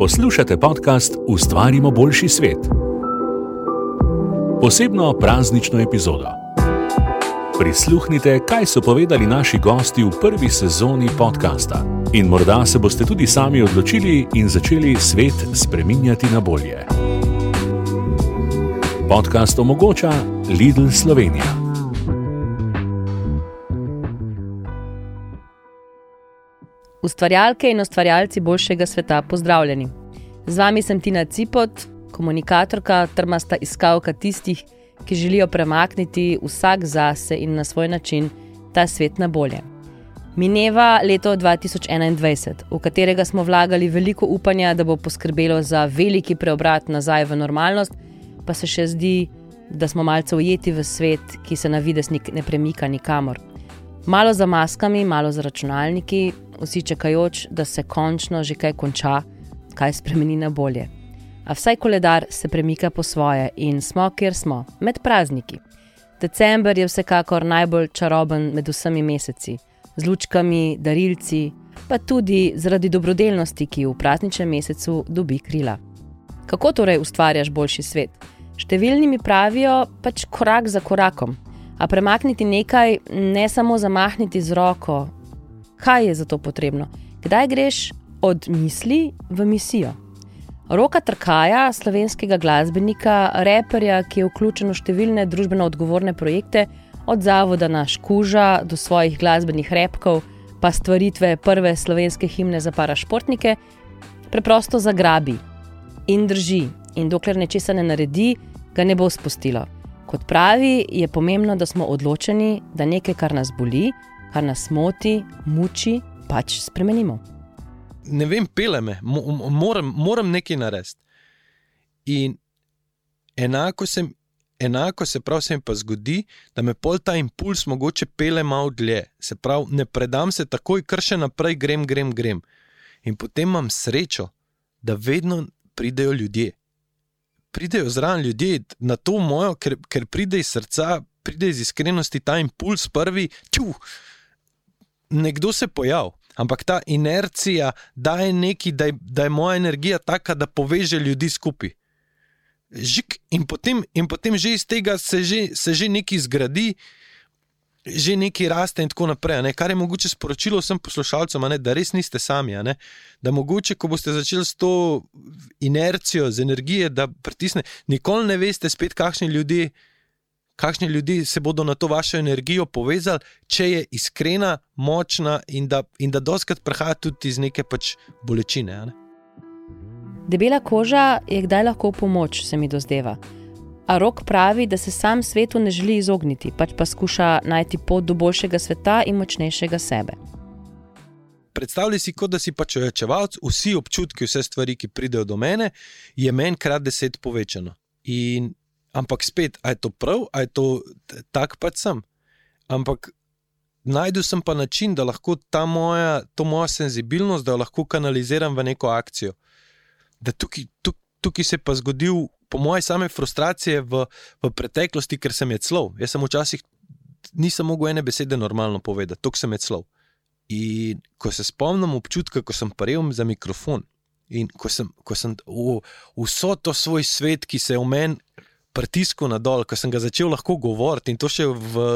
Poslušate podcast Ustvarimo boljši svet. Posebno praznično epizodo. Prisluhnite, kaj so povedali naši gosti v prvi sezoni podcasta. In morda se boste tudi sami odločili in začeli svet spreminjati na bolje. Podcast omogoča Lidl Slovenija. Ustvarjalke in ustvarjalci boljšega sveta, pozdravljeni. Z vami sem Tina Cipot, komunikatorka, trmasta iskalka tistih, ki želijo premakniti vsak zase in na svoj način ta svet na bolje. Mineva leto 2021, v katerega smo vlagali veliko upanja, da bo poskrbelo za veliki preobrat nazaj v normalnost, pa se še zdi, da smo malce ujeti v svet, ki se na vides ne premika nikamor. Malo za maskami, malo za računalniki, vsi čakajoč, da se končno že kaj konča, kaj spremeni na bolje. A vsaj koledar se premika po svoje in smo, kjer smo, med prazniki. December je vsekakor najbolj čaroben med vsemi meseci, z lučkami, darilci, pa tudi zaradi dobrodelnosti, ki v prazničnem mesecu dobi krila. Kako torej ustvarjaš boljši svet? Številni mi pravijo pač korak za korakom. A premakniti nekaj, ne samo zamahniti z roko, kaj je za to potrebno? Kdaj greš od misli v misijo? Roka Trkaja, slovenskega glasbenika, reperja, ki je vključen v številne družbeno odgovorne projekte, od zavoda na Škuža do svojih glasbenih repkov, pa stvaritve prve slovenske himne za parašportnike, preprosto zagrabi in drži, in dokler nečesa ne naredi, ga ne bo spustilo. Kot pravi, je pomembno, da smo odločeni, da nekaj, kar nas boli, kar nas moti, muči, pač spremenimo. Ne vem, pele me, moram, moram nekaj narediti. In enako se, enako se prav se mi pa zgodi, da me pol ta impuls mogoče pele malo dlje. Se pravi, ne predam se takoj, kar še naprej grem, grem, grem. In potem imam srečo, da vedno pridejo ljudje pridejo zraven ljudje na to mojo, ker, ker pride iz srca, pride iz iskrenosti ta impuls, prvi, ču, nekdo se pojavi. Ampak ta inercija daje neki, da je, da je moja energija taka, da poveže ljudi skupaj. Žik, in, potem, in potem že iz tega se že, se že nekaj zgradi, že nekaj raste, in tako naprej. Ne? Kar je mogoče sporočilo vsem poslušalcem, ne? da res niste sami. Da mogoče, ko boste začeli s to inercijo, z energijo, da pritisne, nikoli ne veste, spet kakšni ljudje. Kakšni ljudje se bodo na to vašo energijo povezali, če je iskrena, močna in da, in da doskrat prihaja tudi iz neke pač bolečine. Ne? Debela koža je kdaj lahko pomoč, se mi dozdeva. A rok pravi, da se sam svetu ne želi izogniti, pač pa skuša najti pot do boljšega sveta in močnejšega sebe. Predstavljaj si, kot da si pač ojačevalc, vsi občutki, vse stvari, ki pridejo do mene, je meni krat deset povečano. In, ampak spet, aj je to prav, aj je to tak pač sem. Ampak najdel sem pa način, da lahko ta moja, to moja senzibilnost, da jo lahko kanaliziram v neko akcijo. Da tukaj, tukaj, tukaj se je pa zgodil po moje same frustracije v, v preteklosti, ker sem je clov. Jaz sem včasih nisem mogel ene besede normalno povedati, tok sem je clov. In ko se spomnim občutka, ko sem paril za mikrofon in ko sem, ko sem v, vso to svoj svet, ki se je v meni pritiskal na dol, ko sem ga začel lahko govoriti in to še v,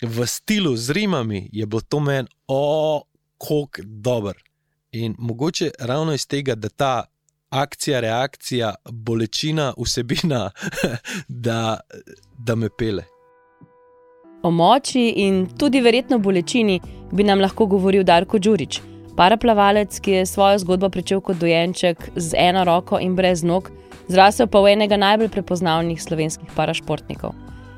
v stilu z rimami, je bilo to meni, o, kako dober. In mogoče ravno iz tega, da ta akcija, reakcija, bolečina, vsebina, da, da me pele. O moči in tudi verjetno bolečini bi nam lahko govoril Darko Đurič, paraplavalec, ki je svojo zgodbo začel kot dojenček z eno roko in brez nog, zrasel pa v enega najbolj prepoznavnih slovenskih parašportnikov.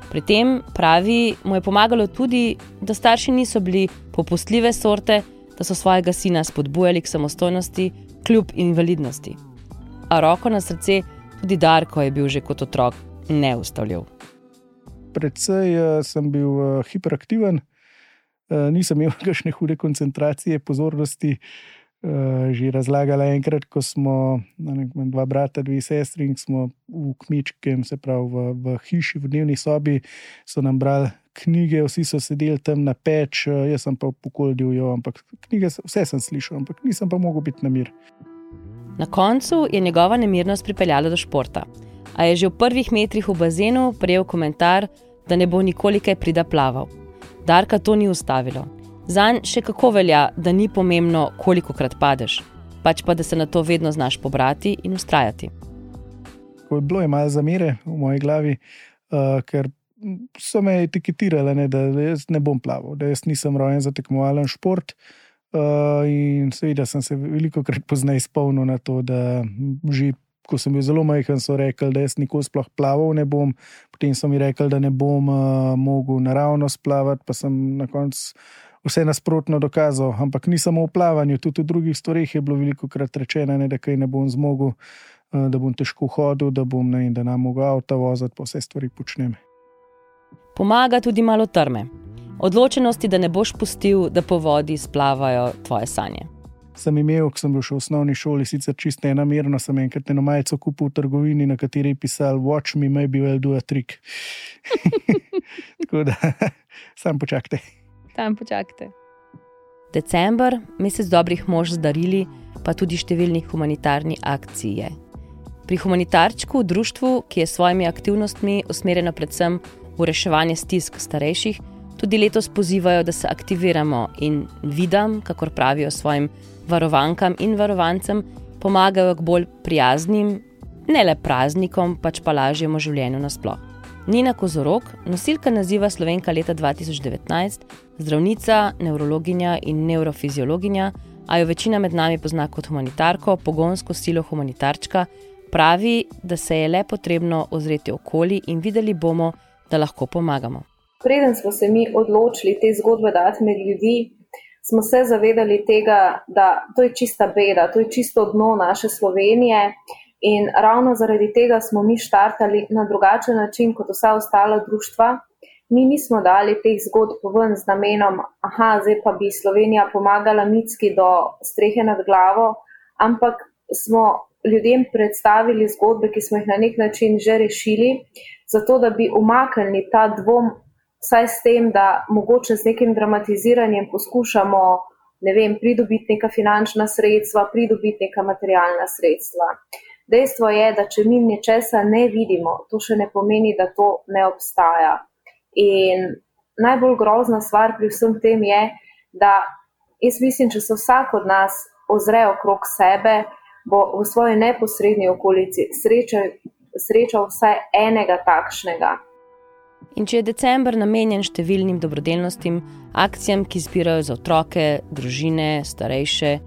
Pri tem pravi, mu je pomagalo tudi, da starši niso bili popustljive sorte, da so svojega sina spodbujali k samostojnosti, kljub invalidnosti a roko na srce, tudi Darko je bil že kot otrok neustavljiv. Predvsej uh, sem bil uh, hiperaktiven, uh, nisem imel kakšne hude koncentracije, pozornosti. Že razlagala je enkrat, ko smo dva brata, dve sestri in smo v kmičkem, se pravi v, v hiši, v dnevni sobi, so nam brali knjige, vsi so sedeli tam na peč, jaz sem pa pokoldil jo, ampak knjige, vse sem slišal, ampak nisem pa mogel biti na mir. Na koncu je njegova nemirnost pripeljala do športa. A je že v prvih metrih v bazenu prejel komentar, da ne bo nikoli kaj prida plaval. Darka to ni ustavilo. Zanj še kako velja, da ni pomembno, koliko krat padeš, pač pa da se na to vedno znaš pobrati in ustrajati. Ko je bilo malo zamere v moji glavi, uh, ker so me etiketirali, ne, da jaz ne bom plaval, da jaz nisem rojen za tekmovalen šport. Uh, in seveda sem se veliko krat poznaj spomnil na to, da že ko sem bil zelo majhen, so rekli, da jaz nikoli sploh plaval ne bom. Potem so mi rekli, da ne bom uh, mogel naravno splavati, pa sem na koncu vse nasprotno dokazal. Ampak ni samo v plavanju, tudi v drugih stvarih je bilo veliko krat rečeno, ne, da kaj ne bom zmogel, uh, da bom težko hodil, da bom ne in da nam mogel avto voziti, pa vse stvari počnem. Pomaga tudi malo trme. Odločenosti, da ne boš pustil, da po vodi splavajo tvoje sanje. Sem imel, ko sem bil še v osnovni šoli, sicer čisto enamerno, sem enkrat eno majico kupil v trgovini, na kateri je pisal: Watch me, maybe we'll do a trick. Tako da, sam počakajte. Tam počakajte. December, mesec dobrih mož z darili, pa tudi številnih humanitarnih akcij je. Pri humanitarčku, društvu, ki je s svojimi aktivnostmi usmerjeno predvsem v reševanje stisk starejših, tudi letos pozivajo, da se aktiviramo in vidam, kako pravijo svojim varovankam in varovancem, pomagajo k bolj prijaznim, ne le praznikom, pač pa lažjemu življenju nasplošno. Nina Kozorok, nosilka naziva Slovenka leta 2019, zdravnica, nevrologinja in neurofiziologinja, a jo večina med nami pozna kot humanitarko, pogonsko silo humanitarčka, pravi, da se je le potrebno ozreti okoli in videli bomo, da lahko pomagamo. Preden smo se mi odločili te zgodbe dati med ljudi, smo se zavedali tega, da to je čista beda, to je čisto dno naše Slovenije. In ravno zaradi tega smo mi štartali na drugačen način kot vsa ostala društva. Mi nismo dali teh zgodb ven z namenom, da zdaj pa bi Slovenija pomagala mitski do strehe nad glavo, ampak smo ljudem predstavili zgodbe, ki smo jih na nek način že rešili, zato da bi umaknili ta dvom, vsaj s tem, da mogoče z nekim dramatiziranjem poskušamo ne vem, pridobiti neka finančna sredstva, pridobiti neka materialna sredstva. Dejstvo je, da če mi nečesa ne vidimo, to še ne pomeni, da to ne obstaja. In najbolj grozna stvar pri vsem tem je, da jaz mislim, če se vsak od nas ozre okrog sebe, bo v svoji neposrednji okolici srečal, srečal vsaj enega takšnega. In če je decembr namenjen številnim dobrodelnostim, akcijam, ki zbirajo za otroke, družine, starejše,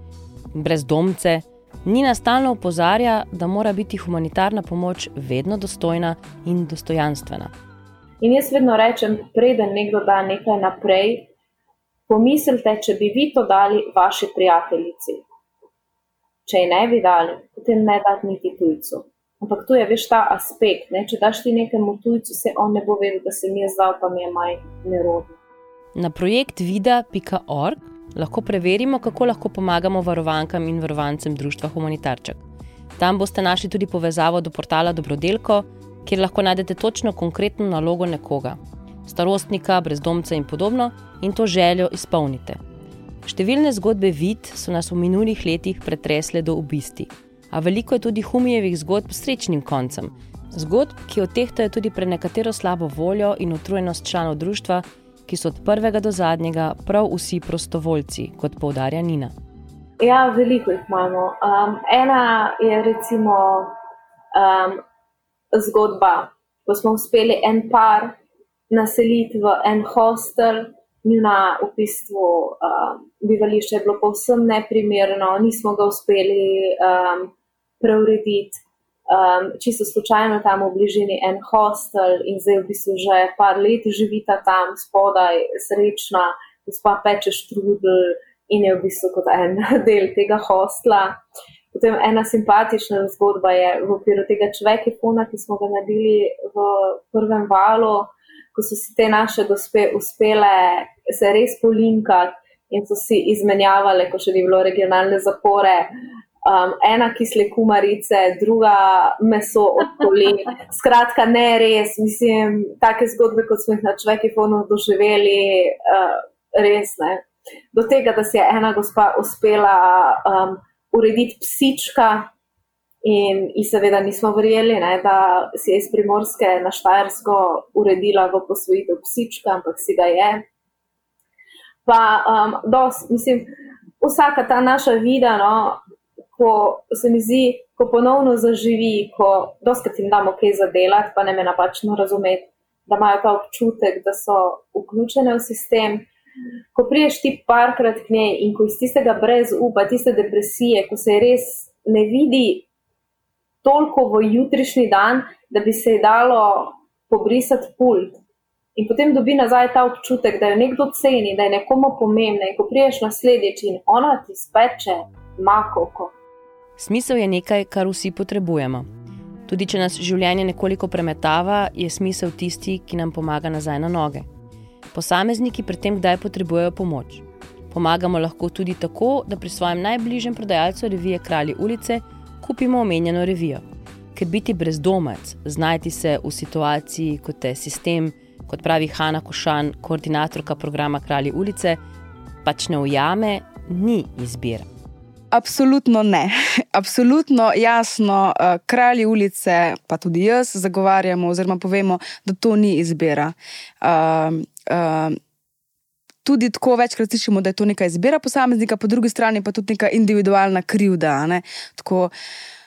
brezdomce, Nina stalno opozarja, da mora biti humanitarna pomoč vedno dostojna in dostojanstvena. In jaz vedno rečem, preden nekdo da nekaj naprej, pomislite, če bi vi to dali vaši prijateljici. Če ji ne bi dali, potem ne dati niti tujcu. Ampak tu je veš ta aspekt. Ne? Če daš ti nekemu tujcu, se on ne bo vedel, da se mi je zdal, pa mi je maj nerodno. Na projekt vida.org lahko preverimo, kako lahko pomagamo varovankam in varovancem Društva Humanitarček. Tam boste našli tudi povezavo do portala Dobrodelko, kjer lahko najdete točno konkretno nalogo nekoga, starostnika, brezdomca in podobno, in to željo izpolnite. Številne zgodbe vid so nas v minulih letih pretresle do obisti, a veliko je tudi humijevih zgodb s srečnim koncem. Zgodb, ki odtehtajo tudi pre nekatero slabo voljo in utrujenost članov društva, ki so od prvega do zadnjega prav vsi prostovoljci, kot poudarja Nina. Ja, veliko jih imamo. Um, ena je recimo um, zgodba, ko smo uspeli en par naseliti v en hostel njuna v bistvu um, bivališče je bilo povsem neprimerno, nismo ga uspeli um, preurediti. Um, čisto slučajno tam v bližini en hostel in zdaj v bistvu že par let živita tam spodaj, srečna, gospa peče štrudel in je v bistvu kot en del tega hostla. Potem ena simpatična zgodba je v okviru tega človeka, ki smo ga naredili v prvem valu ko so si te naše gospe uspele se res polinkati in so si izmenjavale, ko še ni bilo regionalne zapore. Um, ena kisle kumarice, druga meso od kolin. Skratka, ne res, mislim, take zgodbe, kot smo jih na človeku polno doživeli, uh, res ne. Do tega, da si je ena gospa uspela um, urediti psička, In, in seveda nismo verjeli, ne, da si je iz primorske na Štajersko uredila v posvojitev psička, ampak si ga je. Pa, um, dos, mislim, vsaka ta naša vida, no, ko se mi zdi, ko ponovno zaživi, ko doskrat jim damo kaj za delati, pa ne me napačno razumeti, da imajo ta občutek, da so vključene v sistem. Ko priješ ti parkrat k njej in ko iz tistega brez upa, tiste depresije, ko se res ne vidi toliko v jutrišnji dan, da bi se ji dalo pobrisati pult. In potem dobi nazaj ta občutek, da jo nekdo ceni, da je nekomu pomembna. In ko priješ naslednjič in ona ti speče, makoko. Smisel je nekaj, kar vsi potrebujemo. Tudi če nas življenje nekoliko premetava, je smisel tisti, ki nam pomaga nazaj na noge. Posamezniki pri tem, kdaj potrebujejo pomoč. Pomagamo lahko tudi tako, da pri svojem najbližjem prodajalcu revije Kralji ulice kupimo omenjeno revijo. Ker biti brezdomec, znajti se v situaciji, kot je sistem, kot pravi Hanna Košan, koordinatorka programa Kralji ulice, pač ne ujame, ni izbira. Absolutno ne. Absolutno jasno, uh, kralji ulice, pa tudi jaz, zagovarjamo, oziroma povemo, da to ni izbira. Uh, uh, tudi tako večkrat slišimo, da je to neka izbira posameznika, po drugi strani pa tudi neka individualna krivda. Ne? Tako,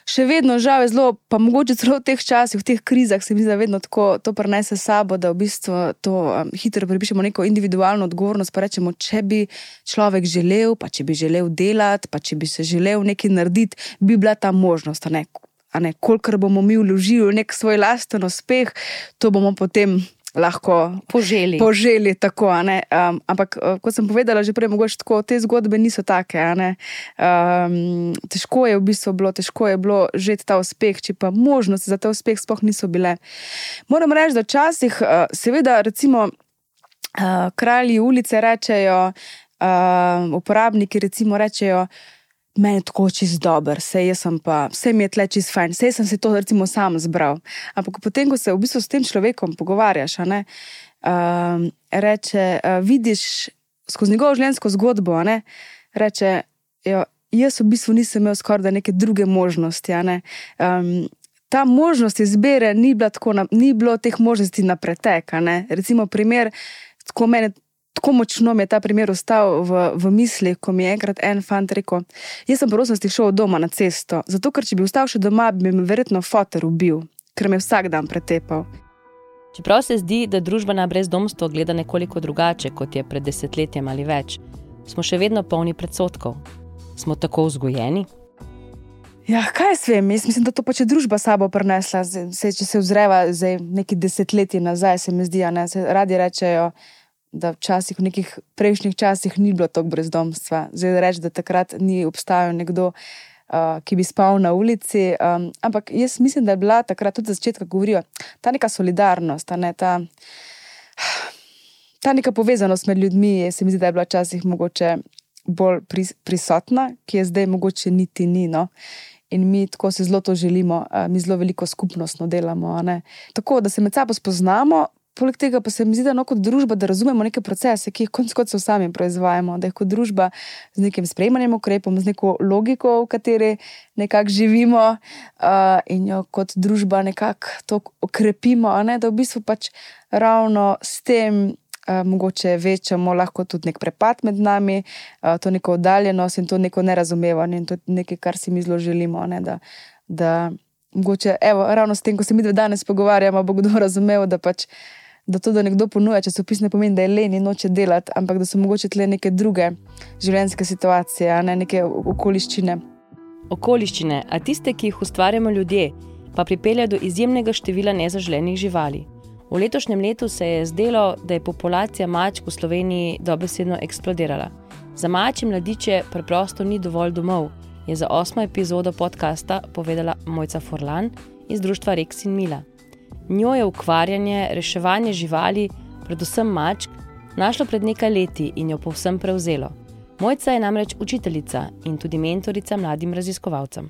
še vedno žal je zelo, pa mogoče celo v teh časih, v teh krizah, se mi zdi, da vedno tako to prenese sabo, da v bistvu to um, hitro pripišemo neko individualno odgovornost. Pa rečemo, če bi človek želel, pa če bi želel delati, pa če bi se želel nekaj narediti, bi bila ta možnost. Kolikor bomo mi vložili v nek svoj lasten uspeh, to bomo potem lahko poželi. poželi tako, um, ampak, uh, kot sem povedala, že prej, mogoče tako, te zgodbe niso take. Um, težko je v bistvu bilo, težko je bilo že ta uspeh, če pa možnosti za ta uspeh sploh niso bile. Moram reči, da včasih, uh, seveda, recimo, uh, kralji ulice rečejo, uh, uporabniki rečejo meni tako čist dober, vse jaz pa, vse mi je tle čist fajn, vse sem se to recimo sam zbral. Ampak potem, ko se v bistvu s tem človekom pogovarjaš, ne, um, reče, uh, vidiš skozi njegovo življenjsko zgodbo, ne, reče, jo, jaz v bistvu nisem imel skoraj neke druge možnosti. Ne, um, Ta možnost izbire ni, na, ni bilo teh možnosti na pretek. Recimo, primer, ko meni tako močno mi je ta primer ostal v, v misli, ko mi je enkrat en fant rekel: Jaz sem prosim, da šel doma na cesto, zato ker če bi ostal še doma, bi me verjetno fotor ubil, ker me vsak dan pretepal. Čeprav se zdi, da družba na brezdomstvo gleda nekoliko drugače kot je pred desetletjem ali več, smo še vedno polni predsotkov. Smo tako vzgojeni. Ja, kaj jaz vem, jaz mislim, da to pač je družba sabo prenesla. Se, če se ozreva nekaj desetletij nazaj, se mi zdi, da radi rečejo, da včasih, v nekih prejšnjih časih, ni bilo tako brezdomstva. Zdaj reči, da takrat ni obstajal nekdo, uh, ki bi spal na ulici. Um, ampak jaz mislim, da je bila takrat tudi za začetek govorijo ta neka solidarnost, ta, ne, ta, ta neka povezanost med ljudmi. Se mi zdi, da je bila včasih mogoče bolj pris, prisotna, ki je zdaj mogoče niti ni. No? In mi tako se zelo to želimo, mi zelo veliko skupnostno delamo. Tako da se med sabo spoznamo, Poleg tega pa se mi zdi, da no, kot družba, da razumemo neke procese, ki jih konec koncev sami proizvajamo, da jih kot družba z nekim sprejemanjem ukrepov, z neko logiko, v kateri nekako živimo uh, in jo kot družba nekako to okrepimo, ne, da v bistvu pač ravno s tem. Uh, mogoče večamo lahko tudi nek prepad med nami, uh, to neko oddaljenost in to neko nerazumevanje, in to je nekaj, kar si mi zelo želimo. Ne, da, da, mogoče, evo, ravno s tem, ko se mi danes pogovarjamo, bo kdo razumel, da pač uh, da to, da nekdo ponuja časopis, ne pomeni, da je len in noče delati, ampak da so mogoče tle neke druge življenjske situacije, ne neke okoliščine. Okoliščine, a tiste, ki jih ustvarjamo ljudje, pa pripelje do izjemnega števila nezaželenih živali. V letošnjem letu se je zdelo, da je populacija mačk v Sloveniji dobesedno eksplodirala. Za mačje mladiče preprosto ni dovolj domov, je za osmo epizodo podcasta povedala Mojca Forlan iz društva Rex in Mila. Njo je ukvarjanje, reševanje živali, predvsem mačk, našlo pred nekaj leti in jo povsem prevzelo. Mojca je namreč učiteljica in tudi mentorica mladim raziskovalcem.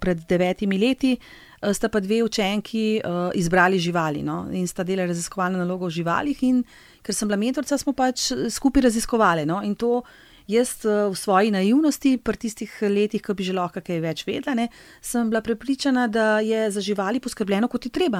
Pred devetimi leti eh, sta pa dve učenki uh, izbrali živali no? in sta delali raziskovalno nalogo o živalih. In ker sem bila mentorica, smo pač skupaj raziskovali. No? In to Jaz eh, v svoji naivnosti, pri tistih letih, ko bi že lahko kaj več vedela, ne, sem bila prepričana, da je za živali poskrbljeno kot je treba.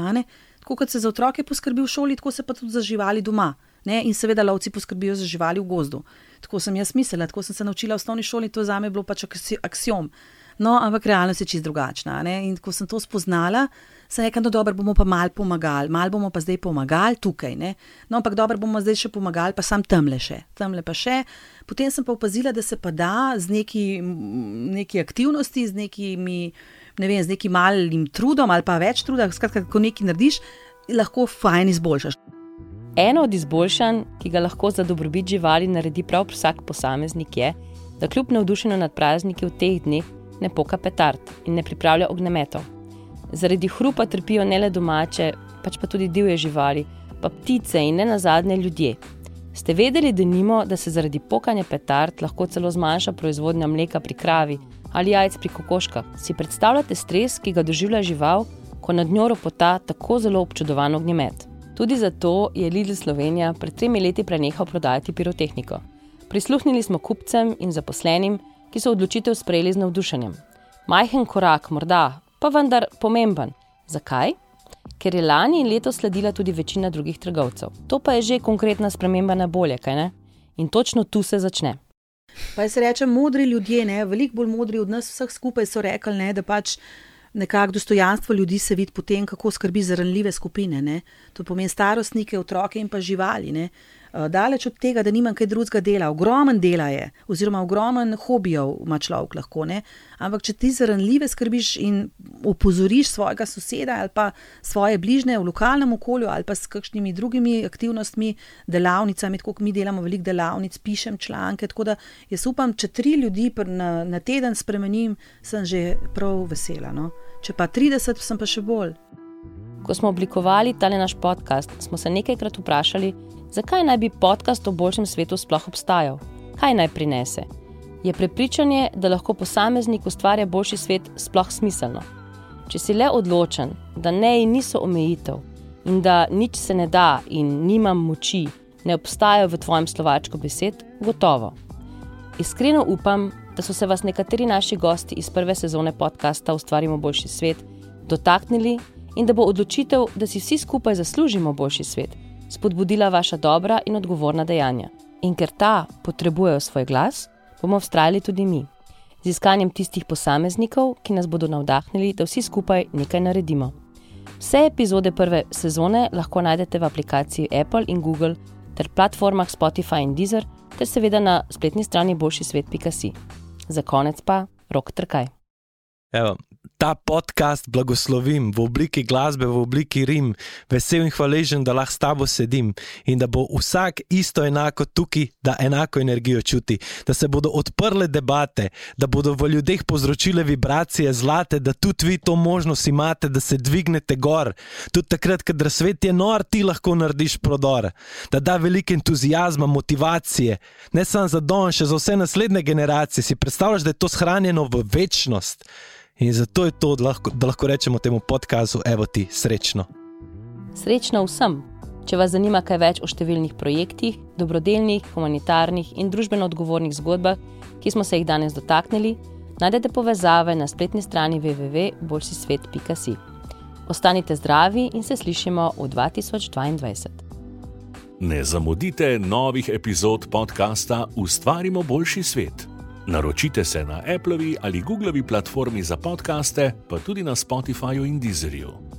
Tako kot se za otroke poskrbi v šoli, tako se pa tudi za živali doma. Ne? In seveda lovci poskrbijo za živali v gozdu. Tako sem jaz mislila, tako sem se naučila v osnovni šoli, to za me je bilo pač aksiom. No, ampak realnost je čist drugačna. Ne? In ko sem to spoznala, sem rekla, no, dobro, bomo pa mal pomagali, mal bomo pa zdaj pomagali tukaj. Ne? No, ampak dobro, bomo zdaj še pomagali, pa sam tamle še, tamle pa še. Potem sem pa opazila, da se pa da z neki, neki aktivnosti, z nekimi, ne vem, z nekim malim trudom ali pa več truda, skratka, ko nekaj narediš, lahko fajn izboljšaš. Eno od izboljšanj, ki ga lahko za dobrobit živali naredi prav vsak posameznik, je, da kljub navdušenju nad prazniki v teh dneh ne poka petard in ne pripravlja ognjemetov. Zaradi hrupa trpijo ne le domače, pač pa tudi divje živali, pa ptice in ne nazadnje ljudje. Ste vedeli, da nimo, da se zaradi pokanja petard lahko celo zmanjša proizvodnja mleka pri kravi ali jajc pri kokoškah? Si predstavljate stres, ki ga doživlja žival, ko nad njo ropota tako zelo občudovan ognjemet? Tudi zato je Lidl Slovenija pred tremi leti prenehal prodajati pirotehniko. Prisluhnili smo kupcem in zaposlenim, ki so odločitev sprejeli z navdušenjem. Majhen korak, morda, pa vendar pomemben. Zakaj? Ker je lani in letos sledila tudi večina drugih trgovcev. To pa je že konkretna sprememba na bolje, kaj ne? In točno tu se začne. Pa se reče, modri ljudje, ne, veliko bolj modri od nas vseh skupaj so rekli, ne, da pač nekako dostojanstvo ljudi se vidi po tem, kako skrbi za ranljive skupine. Ne? To pomeni starostnike, otroke in pa živali. Ne? Eh, daleč od tega, da nimam kaj drugega dela, ogromen dela je, oziroma ogromen hobijev ima človek lahko. Ne? Ampak, če ti za ranljive skrbiš in opozoriš svojega soseda ali pa svoje bližnje v lokalnem okolju ali pa s kakšnimi drugimi aktivnostmi, delavnicami, kot mi delamo veliko delavnic, pišem članke. Tako da jaz upam, če tri ljudi na, na teden spremenim, sem že prav vesela. No? Če pa 30, sem pa še bolj. Ko smo oblikovali tale naš podcast, smo se nekajkrat vprašali, zakaj naj bi podcast o boljšem svetu sploh obstajal? Kaj naj prinese? Je prepričanje, da lahko posameznik ustvarja boljši svet, sploh smiselno? Če si le odločen, da ne in niso omejitev in da nič se ne da in nimam moči, ne obstajajo v tvojem slovačku besed, gotovo. Iskreno upam, da so se vas nekateri naši gosti iz prve sezone podcasta Ustvarimo boljši svet dotaknili in da bo odločitev, da si vsi skupaj zaslužimo boljši svet, spodbudila vaša dobra in odgovorna dejanja. In ker ta potrebujejo svoj glas, bomo vztrajali tudi mi, z iskanjem tistih posameznikov, ki nas bodo navdahnili, da vsi skupaj nekaj naredimo. Vse epizode prve sezone lahko najdete v aplikaciji Apple in Google ter platformah Spotify in Deezer, ter seveda na spletni strani boljšisvet.si. Za konec pa rok trkaj. Evo, ta podcast blagoslovim v obliki glasbe, v obliki rim, vesel in hvaležen, da lahko s tabo sedim in da bo vsak isto enako tukaj, da enako energijo čuti, da se bodo odprle debate, da bodo v ljudeh povzročile vibracije zlate, da tudi vi to možnost imate, da se dvignete gor. Tudi takrat, kadar svet je nor, ti lahko narediš prodor, da da veliko entuzijazma, motivacije, ne samo za don, še za vse naslednje generacije. Si predstavljaš, da je to shranjeno v večnost. In zato je to, da lahko, da lahko rečemo temu podkazu, evo ti, srečno. Srečno vsem. Če vas zanima kaj več o številnih projektih, dobrodelnih, humanitarnih in družbeno odgovornih zgodbah, ki smo se jih danes dotaknili, najdete povezave na spletni strani www.boljšisvet.si. Ostanite zdravi in se slišimo v 2022. Ne zamudite novih epizod podcasta Ustvarimo boljši svet. Naročite se na Applevi ali Googlovi platformi za podkaste, pa tudi na Spotifyju in Deezerju.